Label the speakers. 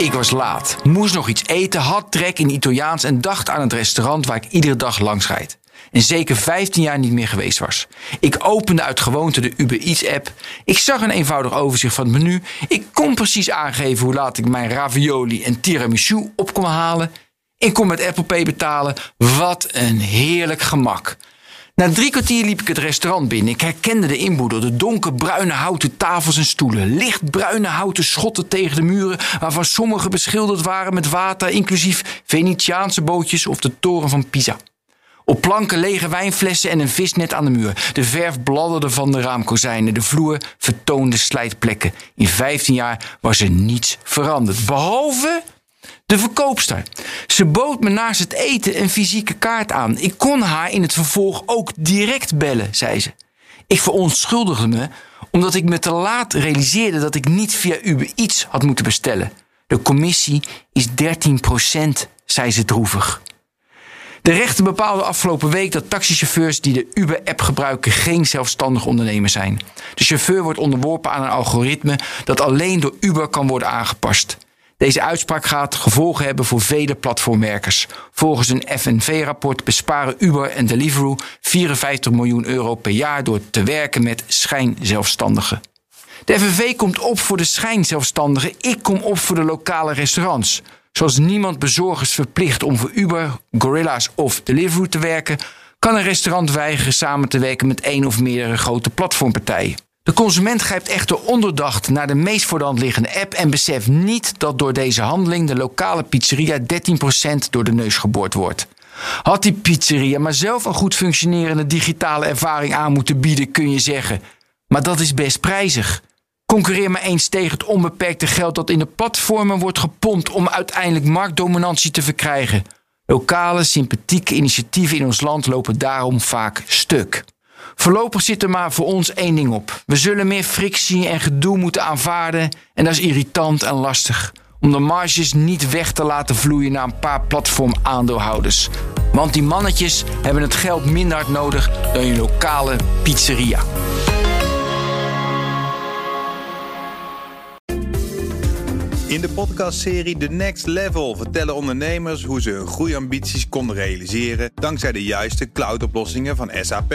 Speaker 1: Ik was laat, moest nog iets eten, had trek in Italiaans en dacht aan het restaurant waar ik iedere dag langs rijd. En zeker 15 jaar niet meer geweest was. Ik opende uit gewoonte de Uber Eats app. Ik zag een eenvoudig overzicht van het menu. Ik kon precies aangeven hoe laat ik mijn ravioli en tiramisu op kon halen. Ik kon met Apple Pay betalen. Wat een heerlijk gemak. Na drie kwartier liep ik het restaurant binnen. Ik herkende de inboedel, de donkerbruine houten tafels en stoelen. Lichtbruine houten schotten tegen de muren, waarvan sommige beschilderd waren met water, inclusief Venetiaanse bootjes of de toren van Pisa. Op planken lege wijnflessen en een visnet aan de muur. De verf bladderde van de raamkozijnen. De vloer vertoonde slijtplekken. In 15 jaar was er niets veranderd. Behalve de verkoopster. Ze bood me naast het eten een fysieke kaart aan. Ik kon haar in het vervolg ook direct bellen, zei ze. Ik verontschuldigde me omdat ik me te laat realiseerde dat ik niet via Uber iets had moeten bestellen. De commissie is 13% zei ze droevig. De rechter bepaalde afgelopen week dat taxichauffeurs die de Uber-app gebruiken geen zelfstandig ondernemer zijn. De chauffeur wordt onderworpen aan een algoritme dat alleen door Uber kan worden aangepast. Deze uitspraak gaat gevolgen hebben voor vele platformmerkers. Volgens een FNV-rapport besparen Uber en Deliveroo 54 miljoen euro per jaar door te werken met schijnzelfstandigen. De FNV komt op voor de schijnzelfstandigen, ik kom op voor de lokale restaurants. Zoals niemand bezorgers verplicht om voor Uber, Gorilla's of Deliveroo te werken, kan een restaurant weigeren samen te werken met één of meerdere grote platformpartijen. De consument grijpt echter onderdacht naar de meest voor de hand liggende app en beseft niet dat door deze handeling de lokale pizzeria 13% door de neus geboord wordt. Had die pizzeria maar zelf een goed functionerende digitale ervaring aan moeten bieden, kun je zeggen. Maar dat is best prijzig. Concurreer maar eens tegen het onbeperkte geld dat in de platformen wordt gepompt om uiteindelijk marktdominantie te verkrijgen. Lokale, sympathieke initiatieven in ons land lopen daarom vaak stuk. Voorlopig zit er maar voor ons één ding op. We zullen meer frictie en gedoe moeten aanvaarden en dat is irritant en lastig. Om de marges niet weg te laten vloeien naar een paar platformaandeelhouders. Want die mannetjes hebben het geld minder hard nodig dan je lokale pizzeria.
Speaker 2: In de podcastserie The Next Level vertellen ondernemers hoe ze hun groeiambities konden realiseren dankzij de juiste cloudoplossingen van SAP.